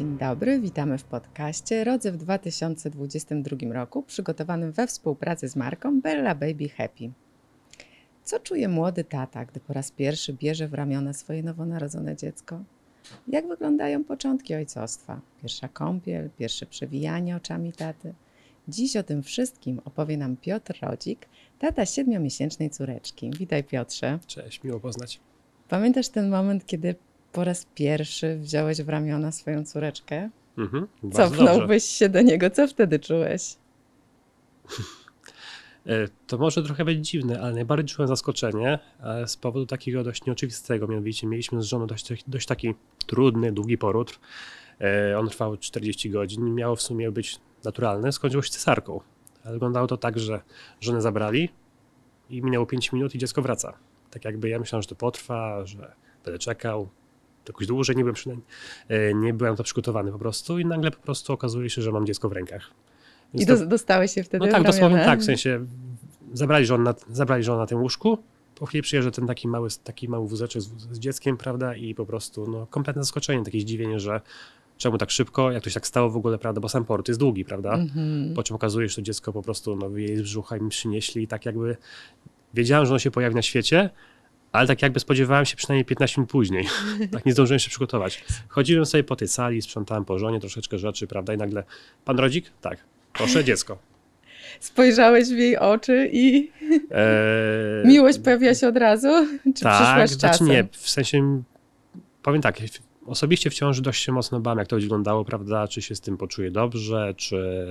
Dzień dobry, witamy w podcaście Rodzę w 2022 roku, przygotowanym we współpracy z marką Bella Baby Happy. Co czuje młody tata, gdy po raz pierwszy bierze w ramiona swoje nowonarodzone dziecko? Jak wyglądają początki ojcostwa? Pierwsza kąpiel, pierwsze przewijanie oczami taty. Dziś o tym wszystkim opowie nam Piotr Rodzik, tata siedmiomiesięcznej córeczki. Witaj Piotrze. Cześć, miło poznać. Pamiętasz ten moment, kiedy po raz pierwszy wziąłeś w ramiona swoją córeczkę? Mhm, Cofnąłbyś się do niego, co wtedy czułeś? E, to może trochę być dziwne, ale najbardziej czułem zaskoczenie z powodu takiego dość nieoczywistego. Mianowicie mieliśmy z żoną dość, dość taki trudny, długi poród. E, on trwał 40 godzin. Miało w sumie być naturalne. Skończyło się cesarką. Ale wyglądało to tak, że żonę zabrali i minęło 5 minut i dziecko wraca. Tak jakby ja myślałem, że to potrwa, że będę czekał, jakoś dłużej, nie byłem, przynajmniej, nie byłem to przygotowany po prostu i nagle po prostu okazuje się, że mam dziecko w rękach. Więc I to, dostałeś się wtedy No tak, dosłownie tak, w sensie zabrali żonę na, zabrali żonę na tym łóżku, po chwili przyjeżdża ten taki mały, taki mały wózeczek z, z, dzieckiem, prawda, i po prostu no, kompletne zaskoczenie, takie zdziwienie, że czemu tak szybko, jak to się tak stało w ogóle, prawda, bo sam port jest długi, prawda, mm -hmm. po czym okazuje się, że to dziecko po prostu no, wyjedzie z brzucha i mi przynieśli i tak jakby wiedziałem, że ono się pojawi na świecie, ale tak jakby spodziewałem się przynajmniej 15 minut później. tak nie zdążyłem się przygotować. Chodziłem sobie po tej sali, sprzątałem po żonie troszeczkę rzeczy, prawda, i nagle, pan rodzik? Tak, proszę, dziecko. Spojrzałeś w jej oczy i eee... miłość pojawiła się od razu? Czy tak, przyszła z czasem? Znaczy nie, w sensie, powiem tak, osobiście wciąż dość się mocno bałem, jak to wyglądało, prawda, czy się z tym poczuję dobrze, czy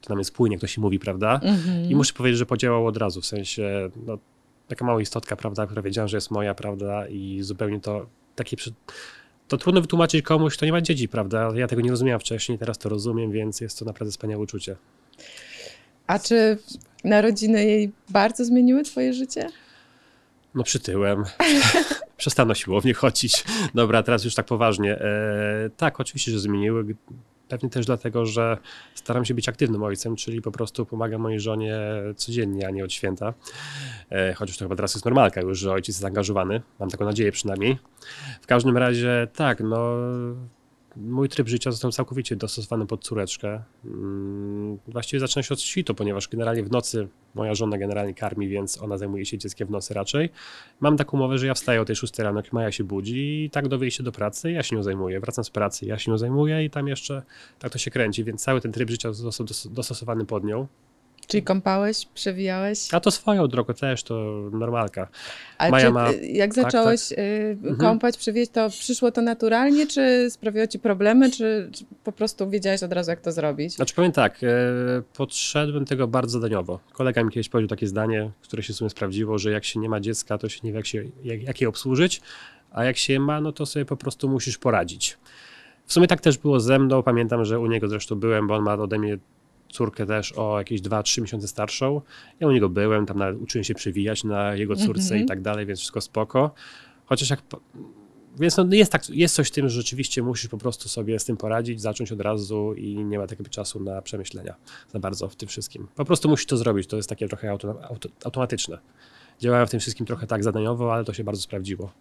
to nam jest płynie, jak to się mówi, prawda? Mm -hmm. I muszę powiedzieć, że podziałało od razu, w sensie, no, taka mała istotka, prawda, która wiedziałem, że jest moja, prawda, i zupełnie to takie. To trudno wytłumaczyć komuś, kto nie ma dzieci, prawda? Ja tego nie rozumiałem wcześniej, teraz to rozumiem, więc jest to naprawdę wspaniałe uczucie. A czy narodziny jej bardzo zmieniły Twoje życie? No przytyłem. Przestano siłownie chodzić. Dobra, teraz już tak poważnie. E, tak, oczywiście, że zmieniły. Pewnie też dlatego, że staram się być aktywnym ojcem, czyli po prostu pomagam mojej żonie codziennie, a nie od święta. E, chociaż to chyba teraz jest normalka już, że ojciec jest zaangażowany. Mam taką nadzieję przynajmniej. W każdym razie tak, no mój tryb życia został całkowicie dostosowany pod córeczkę. Mm, właściwie zaczyna się od świtu, ponieważ generalnie w nocy moja żona generalnie karmi, więc ona zajmuje się dzieckiem w nocy raczej. Mam taką umowę, że ja wstaję o tej 6 rano, jak Maja się budzi i tak do wyjścia do pracy ja się nią zajmuję. Wracam z pracy, ja się nią zajmuję i tam jeszcze tak to się kręci, więc cały ten tryb życia został dostosowany pod nią. Czyli kąpałeś, przewijałeś? A to swoją drogą też, to normalka. A Maja czy, ma... jak tak, zacząłeś tak, tak. kąpać, przewijać, to przyszło to naturalnie, czy sprawiło ci problemy, czy, czy, po prostu wiedziałeś od razu, jak to zrobić? Znaczy powiem tak, e, podszedłem tego bardzo zadaniowo. Kolega mi kiedyś powiedział takie zdanie, które się w sumie sprawdziło, że jak się nie ma dziecka, to się nie wie, jak, się, jak, jak je obsłużyć, a jak się ma, no to sobie po prostu musisz poradzić. W sumie tak też było ze mną. Pamiętam, że u niego zresztą byłem, bo on ma ode mnie córkę też o jakieś 2-3 miesiące starszą. Ja u niego byłem, tam nawet uczyłem się przewijać na jego córce mm -hmm. i tak dalej, więc wszystko spoko. Chociaż jak. Więc no jest, tak, jest coś w tym, że rzeczywiście musisz po prostu sobie z tym poradzić, zacząć od razu i nie ma takiego czasu na przemyślenia za bardzo w tym wszystkim. Po prostu musisz to zrobić, to jest takie trochę auto, auto, automatyczne. Działałem w tym wszystkim trochę tak zadaniowo, ale to się bardzo sprawdziło.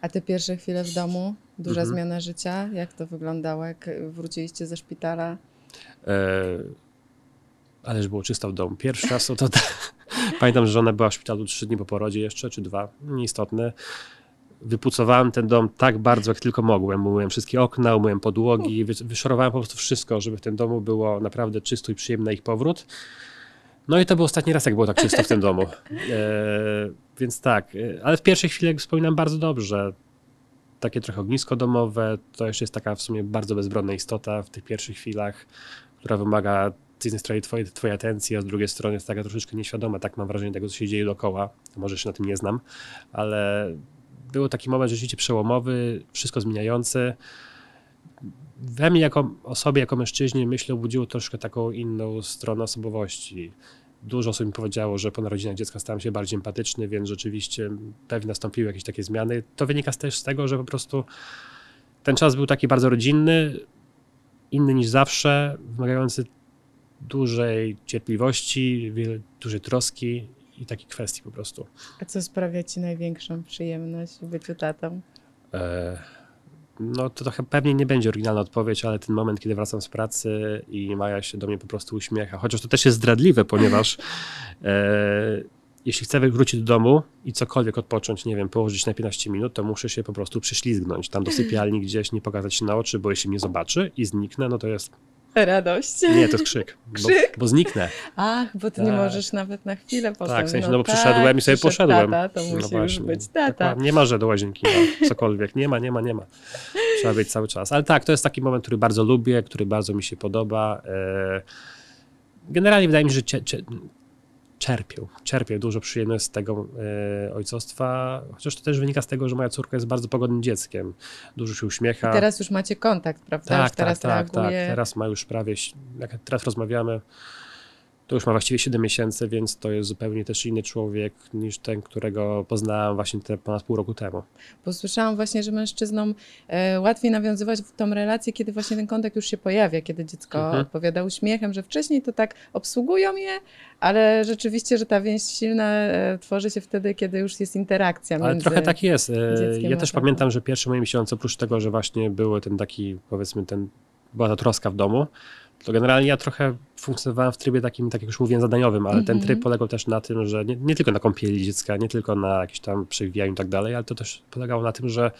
A te pierwsze chwile w domu, duża mhm. zmiana życia, jak to wyglądało, jak wróciliście ze szpitala? E Ależ było czysto w domu. Pierwszy raz to, to pamiętam, że żona była w szpitalu trzy dni po porodzie jeszcze, czy dwa, nieistotne. Wypucowałem ten dom tak bardzo, jak tylko mogłem. Umyłem wszystkie okna, umyłem podłogi, wyszorowałem po prostu wszystko, żeby w tym domu było naprawdę czysto i przyjemny na ich powrót. No i to był ostatni raz, jak było tak czysto w tym domu. E, więc tak, e, ale w pierwszej chwili wspominam bardzo dobrze. Takie trochę ognisko domowe, to jeszcze jest taka w sumie bardzo bezbronna istota w tych pierwszych chwilach, która wymaga z jednej strony twoje, twojej atencji, a z drugiej strony jest taka troszeczkę nieświadoma, tak mam wrażenie tego, co się dzieje dookoła. Może się na tym nie znam, ale był taki moment rzeczywiście przełomowy, wszystko zmieniający. We mnie jako osobie, jako mężczyźnie, myślę, obudziło troszkę taką inną stronę osobowości. Dużo osób mi powiedziało, że po narodzinach dziecka stałem się bardziej empatyczny, więc rzeczywiście pewnie nastąpiły jakieś takie zmiany. To wynika też z tego, że po prostu ten czas był taki bardzo rodzinny, inny niż zawsze, wymagający dużej cierpliwości, wiele, dużej troski i takich kwestii po prostu. A co sprawia Ci największą przyjemność w byciu tatą? E, no to trochę pewnie nie będzie oryginalna odpowiedź, ale ten moment, kiedy wracam z pracy i Maja się do mnie po prostu uśmiecha, chociaż to też jest zdradliwe, ponieważ e, jeśli chcę wrócić do domu i cokolwiek odpocząć, nie wiem, położyć na 15 minut, to muszę się po prostu prześlizgnąć tam do sypialni gdzieś, nie pokazać się na oczy, bo jeśli mnie zobaczy i zniknę, no to jest... Radość. Nie, to jest krzyk. Krzyk? Bo, bo zniknę. Ach, bo ty nie Tak. możesz nawet na chwilę potem. Tak, w sensie, no bo przyszedłem i sobie poszedłem. Tata, to No musi już być tata. Dokładnie. Nie ma, że do łazienki ma cokolwiek. Nie ma, nie ma, nie ma. Trzeba być cały czas. Ale tak, to jest taki moment, który bardzo lubię, który bardzo mi się podoba. E, Generalnie wydaje mi się, że czerpię, czerpię dużo przyjemności z tego e, ojcostwa, chociaż to też wynika z tego, że moja córka jest bardzo pogodnym dzieckiem. Dużo się uśmiecha. I teraz już macie kontakt, prawda? tak, już teraz tak, tak, tak. Teraz ma już prawie, jak teraz rozmawiamy, to już ma właściwie 7 miesięcy, więc to jest zupełnie też inny człowiek niż ten, którego poznałam właśnie te ponad pół roku temu. Bo słyszałam właśnie, że mężczyznom e, łatwiej nawiązywać w tą relację, kiedy właśnie ten kontakt już się pojawia, kiedy dziecko Mhm. odpowiada uśmiechem, że wcześniej to tak obsługują je, ale rzeczywiście, że ta więź silna e, tworzy się wtedy, kiedy już jest interakcja Ale między... trochę tak jest. E, Ja też pamiętam, że pierwsze moje miesiące, oprócz tego, że właśnie były ten taki, powiedzmy, ten, była ta troska w domu, to generalnie ja trochę funkcjonowałem w trybie takim, tak jak już mówiłem, zadaniowym, ale ten Mhm. tryb polegał też na tym, że nie, nie tylko na kąpieli dziecka, nie tylko na jakimś tam przewijaniu i tak dalej, ale to też polegało na tym, że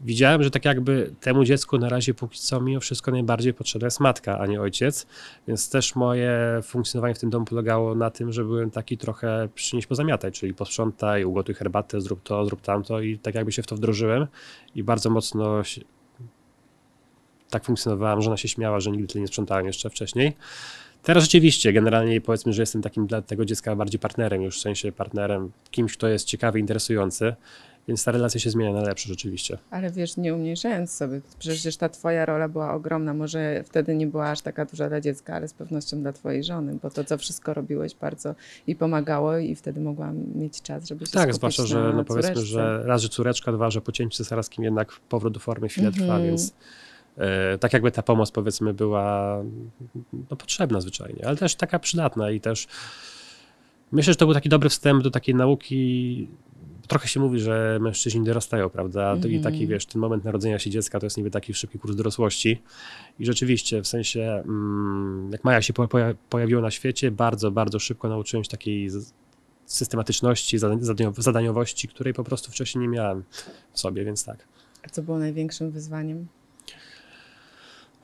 widziałem, że tak jakby temu dziecku na razie póki co mimo wszystko najbardziej potrzebna jest matka, a nie ojciec, więc też moje funkcjonowanie w tym domu polegało na tym, że byłem taki trochę przynieść pozamiataj, czyli posprzątaj, ugotuj herbatę, zrób to, zrób tamto i tak jakby się w to wdrożyłem i bardzo mocno tak funkcjonowałem, że ona się śmiała, że nigdy tyle nie sprzątałem jeszcze wcześniej. Teraz rzeczywiście, generalnie powiedzmy, że jestem takim dla tego dziecka bardziej partnerem, już w sensie partnerem, kimś, kto jest ciekawy, interesujący, więc ta relacja się zmienia na lepsze rzeczywiście. Ale wiesz, nie umniejszając sobie, przecież ta twoja rola była ogromna. Może wtedy nie była aż taka duża dla dziecka, ale z pewnością dla twojej żony, bo to, co wszystko robiłeś bardzo i pomagało i wtedy mogłam mieć czas, żeby się Tak, zwłaszcza, że no powiedzmy, córeczce. że raz, że córeczka, dwa, że po cięciu cesarskim jednak powrót do formy chwilę trwa, Mhm. więc tak jakby ta pomoc powiedzmy była no, potrzebna zwyczajnie, ale też taka przydatna i też myślę, że to był taki dobry wstęp do takiej nauki. Trochę się mówi, że mężczyźni dorastają, prawda? To I Mhm. taki, wiesz, ten moment narodzenia się dziecka to jest niby taki szybki kurs dorosłości. I rzeczywiście, w sensie, mm, jak Maja się po- poja- pojawiła na świecie, bardzo, bardzo szybko nauczyłem się takiej systematyczności, zada- zadanio- zadaniowości, której po prostu wcześniej nie miałem w sobie, więc tak. A co było największym wyzwaniem?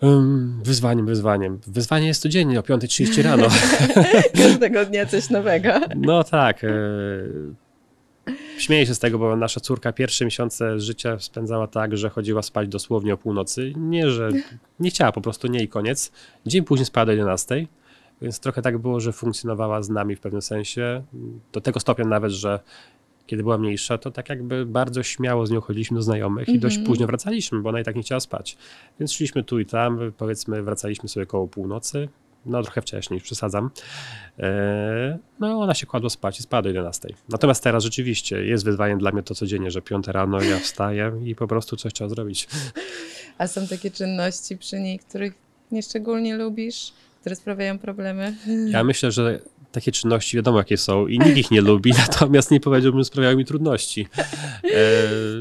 Ym, wyzwaniem, wyzwaniem. Wyzwanie jest codziennie o 5.30 rano. Każdego dnia coś nowego. No tak. E, śmieję się z tego, bo nasza córka pierwsze miesiące życia spędzała tak, że chodziła spać dosłownie o północy. Nie, że nie chciała, po prostu nie i koniec. Dzień później spała do 11. Więc trochę tak było, że funkcjonowała z nami w pewnym sensie. Do tego stopnia nawet, że kiedy była mniejsza, to tak jakby bardzo śmiało z nią chodziliśmy do znajomych i dość Mhm. późno wracaliśmy, bo ona i tak nie chciała spać. Więc szliśmy tu i tam, powiedzmy, wracaliśmy sobie koło północy. No trochę wcześniej, przesadzam. Eee, No ona się kładła spać i spała do 11. Natomiast teraz rzeczywiście jest wyzwaniem dla mnie to codziennie, że 5 rano ja wstaję i po prostu coś trzeba zrobić. A są takie czynności przy niej, których nieszczególnie lubisz, które sprawiają problemy? Ja myślę, że takie czynności wiadomo jakie są i nikt ich nie lubi, natomiast nie powiedziałbym, że sprawiają mi trudności. Eee,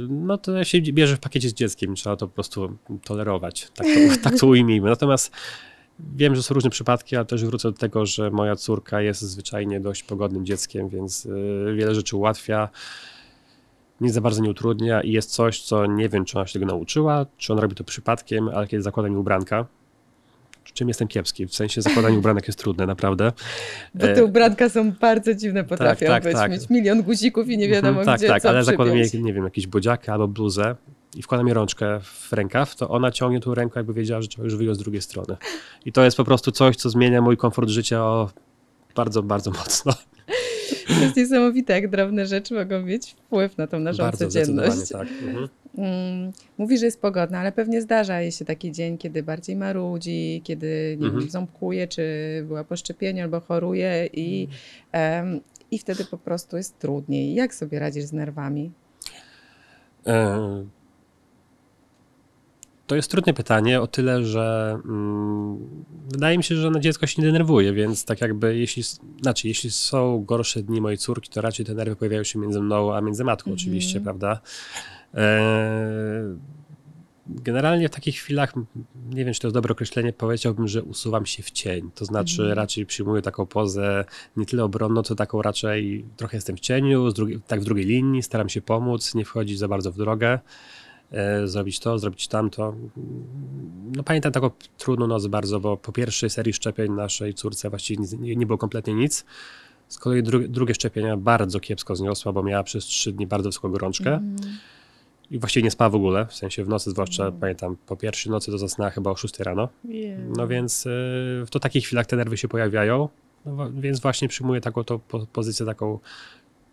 No to się bierze w pakiecie z dzieckiem, trzeba to po prostu tolerować, tak to, tak to ujmijmy. Natomiast wiem, że są różne przypadki, ale też wrócę do tego, że moja córka jest zwyczajnie dość pogodnym dzieckiem, więc y, wiele rzeczy ułatwia. Nic za bardzo nie utrudnia i jest coś, co nie wiem, czy ona się tego nauczyła, czy ona robi to przypadkiem, ale kiedy zakłada mi ubranka, czym jestem kiepski, w sensie zakładanie ubranek jest trudne, naprawdę. Bo te E, ubranka są bardzo dziwne, potrafią tak, być, tak. mieć milion guzików i nie wiadomo Mhm, tak, gdzie tak, co ale zakładam jej, nie wiem, jakiś bodziaka albo bluzę i wkładam jej rączkę w rękaw, to ona ciągnie tą rękę, jakby wiedziała, że już wyjąć z drugiej strony. I to jest po prostu coś, co zmienia mój komfort życia o bardzo, bardzo mocno. To jest niesamowite, jak drobne rzeczy mogą mieć wpływ na tą naszą bardzo codzienność. tak. Mhm. Mm, Mówi, że jest pogodna, ale pewnie zdarza jej się taki dzień, kiedy bardziej marudzi, kiedy nie Mhm. ząbkuje, czy była po szczepieniu albo choruje i, em, i wtedy po prostu jest trudniej. Jak sobie radzisz z nerwami? E, To jest trudne pytanie o tyle, że mm, wydaje mi się, że na dziecko się nie denerwuje, więc tak jakby jeśli, znaczy jeśli są gorsze dni mojej córki, to raczej te nerwy pojawiają się między mną a między matką Mhm. oczywiście, prawda? E, Generalnie w takich chwilach, nie wiem czy to jest dobre określenie, powiedziałbym, że usuwam się w cień. To znaczy Mhm. raczej przyjmuję taką pozę nie tyle obronną, co taką raczej trochę jestem w cieniu, drugiej, tak w drugiej linii, staram się pomóc, nie wchodzić za bardzo w drogę, e, zrobić to, zrobić tamto. No pamiętam taką trudną noc bardzo, bo po pierwszej serii szczepień naszej córce właściwie nic, nie, nie było kompletnie nic. Z kolei dru, drugie szczepienia bardzo kiepsko zniosła, bo miała przez trzy dni bardzo wysoką gorączkę. Mhm. I właściwie nie spała w ogóle, w sensie w nocy zwłaszcza, Mm. pamiętam, po pierwszej nocy to zasnęła chyba o 6 rano. Jej. No więc y, w to takich chwilach te nerwy się pojawiają, no, więc właśnie przyjmuję taką to po, pozycję taką,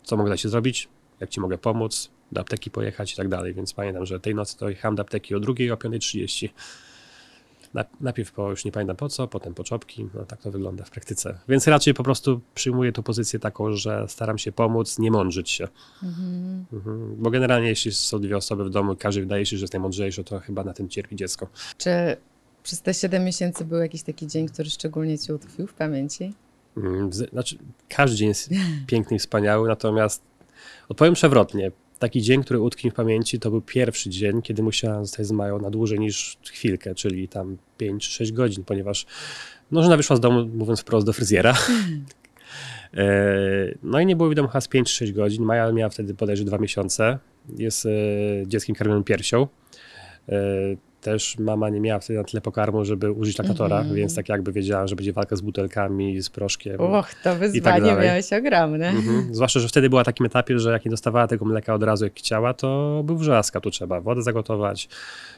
co mogę dla ciebie zrobić, jak ci mogę pomóc, do apteki pojechać i tak dalej, więc pamiętam, że tej nocy to jechałem do apteki o drugiej, o 5.30. Na- Najpierw po, już nie pamiętam po co, potem po czopki, no tak to wygląda w praktyce. Więc raczej po prostu przyjmuję tą pozycję taką, że staram się pomóc, nie mądrzyć się. Mhm. Mhm. Bo generalnie, jeśli są dwie osoby w domu, każdy wydaje się, że jest najmądrzejszy, to chyba na tym cierpi dziecko. Czy przez te 7 miesięcy był jakiś taki dzień, który szczególnie ci utkwił w pamięci? Mm, Znaczy, każdy dzień jest piękny i wspaniały, natomiast odpowiem przewrotnie. Taki dzień, który utkwi mi w pamięci, to był pierwszy dzień, kiedy musiałem zostać z Mają na dłużej niż chwilkę, czyli tam 5 czy 6 godzin, ponieważ no, żona wyszła z domu, mówiąc wprost, do fryzjera. E, No i nie było wiadomo chyba z 5 czy 6 godzin. Maja miała wtedy bodajże 2 miesiące. Jest e, dzieckiem karmionym piersią. Też mama nie miała wtedy na tyle pokarmu, żeby użyć laktatora, Mhm. więc tak jakby wiedziała, że będzie walka z butelkami, z proszkiem. Och, to wyzwanie dalej. miałeś ogromne. Mhm. Zwłaszcza, że wtedy była na takim etapie, że jak nie dostawała tego mleka od razu jak chciała, to był wrzaska, tu trzeba wodę zagotować,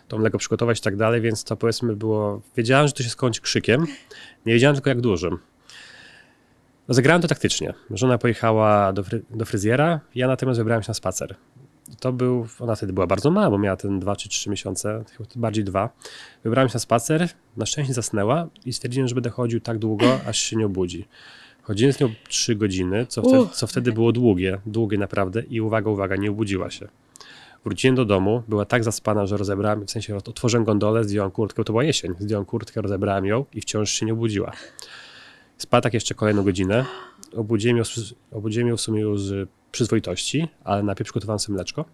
to mleko przygotować i tak dalej, więc to powiedzmy było, wiedziałem, że to się skończy krzykiem, nie wiedziałem tylko jak dużym. Rozegrałem to taktycznie. Żona pojechała do, fry, do fryzjera, ja natomiast wybrałem się na spacer. To był, ona wtedy była bardzo mała, bo miała ten dwa czy trzy miesiące, chyba bardziej dwa. Wybrałem się na spacer, na szczęście zasnęła i stwierdziłem, że będę chodził tak długo, aż się nie obudzi. Chodziłem z nią 3 godziny, co wtedy, co wtedy było długie, długie naprawdę i uwaga, uwaga, nie obudziła się. Wróciłem do domu, była tak zaspana, że rozebrałem, w sensie otworzyłem gondolę, zdjąłem kurtkę, to była jesień, zdjąłem kurtkę, rozebrałem ją i wciąż się nie obudziła. Spała tak jeszcze kolejną godzinę, obudziłem ją, obudziłem ją w sumie już przyzwoitości, ale najpierw przygotowałem sobie mleczko,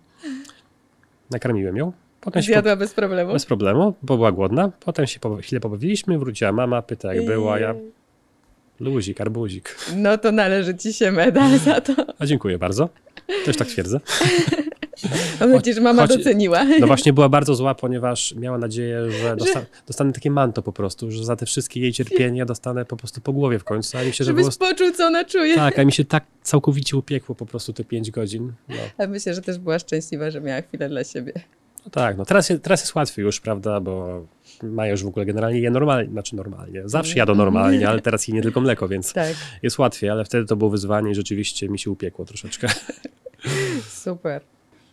nakarmiłem ją, potem się po, Zjadła bez problemu? bez problemu, bo była głodna, potem się po, chwilę pobawiliśmy, wróciła mama, pyta jak była, ja luzik, arbuzik. No to należy ci się medal za to. A dziękuję bardzo. Też tak twierdzę. Mam nadzieję, że mama choć- doceniła. No właśnie była bardzo zła, ponieważ miała nadzieję, że dosta, dostanę takie manto po prostu, że za te wszystkie jej cierpienia dostanę po prostu po głowie w końcu. A mi się, że Żebyś było... poczuł, co ona czuje. Tak, a mi się tak całkowicie upiekło po prostu te pięć godzin. No, A myślę, że też była szczęśliwa, że miała chwilę dla siebie. no tak, no teraz, teraz jest łatwiej już, prawda, bo Maja już w ogóle generalnie je normalnie, znaczy normalnie, zawsze jadą normalnie, ale teraz je nie tylko mleko, więc Tak, jest łatwiej, ale wtedy to było wyzwanie i rzeczywiście mi się upiekło troszeczkę. super.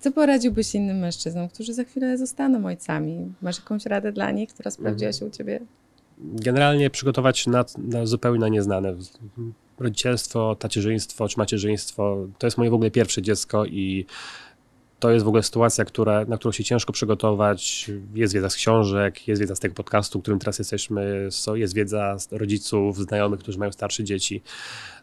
Co poradziłbyś innym mężczyznom, którzy za chwilę zostaną ojcami? Masz jakąś radę dla nich, która sprawdziła Mhm. się u ciebie? generalnie przygotować się na, na zupełnie na nieznane. Rodzicielstwo, tacierzyństwo czy macierzyństwo to jest moje w ogóle pierwsze dziecko i to jest w ogóle sytuacja, która, na którą się ciężko przygotować. Jest wiedza z książek, jest wiedza z tego podcastu, w którym teraz jesteśmy, jest wiedza z rodziców, znajomych, którzy mają starsze dzieci.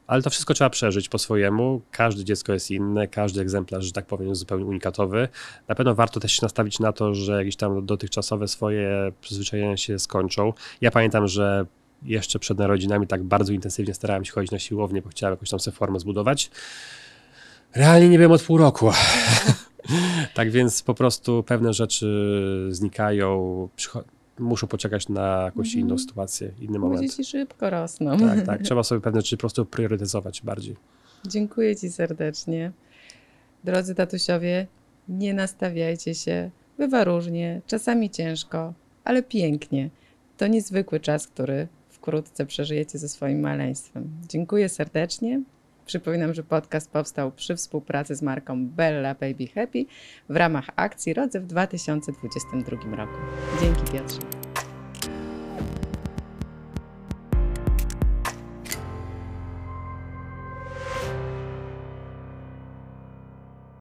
Ale to wszystko trzeba przeżyć po swojemu. Każde dziecko jest inne, każdy egzemplarz, że tak powiem, jest zupełnie unikatowy. Na pewno warto też się nastawić na to, że jakieś tam dotychczasowe swoje przyzwyczajenia się skończą. Ja pamiętam, że jeszcze przed narodzinami tak bardzo intensywnie starałem się chodzić na siłownię, bo chciałem jakąś tam sobie formę zbudować. Realnie nie byłem od pół roku. tak więc po prostu pewne rzeczy znikają, muszą poczekać na jakąś Mhm. inną sytuację, inny Bo moment. dzieci szybko rosną. Tak, tak. Trzeba sobie pewne rzeczy po prostu priorytetyzować bardziej. Dziękuję ci serdecznie. Drodzy tatusiowie, nie nastawiajcie się. Bywa różnie, czasami ciężko, ale pięknie. To niezwykły czas, który wkrótce przeżyjecie ze swoim maleństwem. Dziękuję serdecznie. Przypominam, że podcast powstał przy współpracy z marką Bella Baby Happy w ramach akcji Rodzy w 2022 roku. Dzięki Piotrze.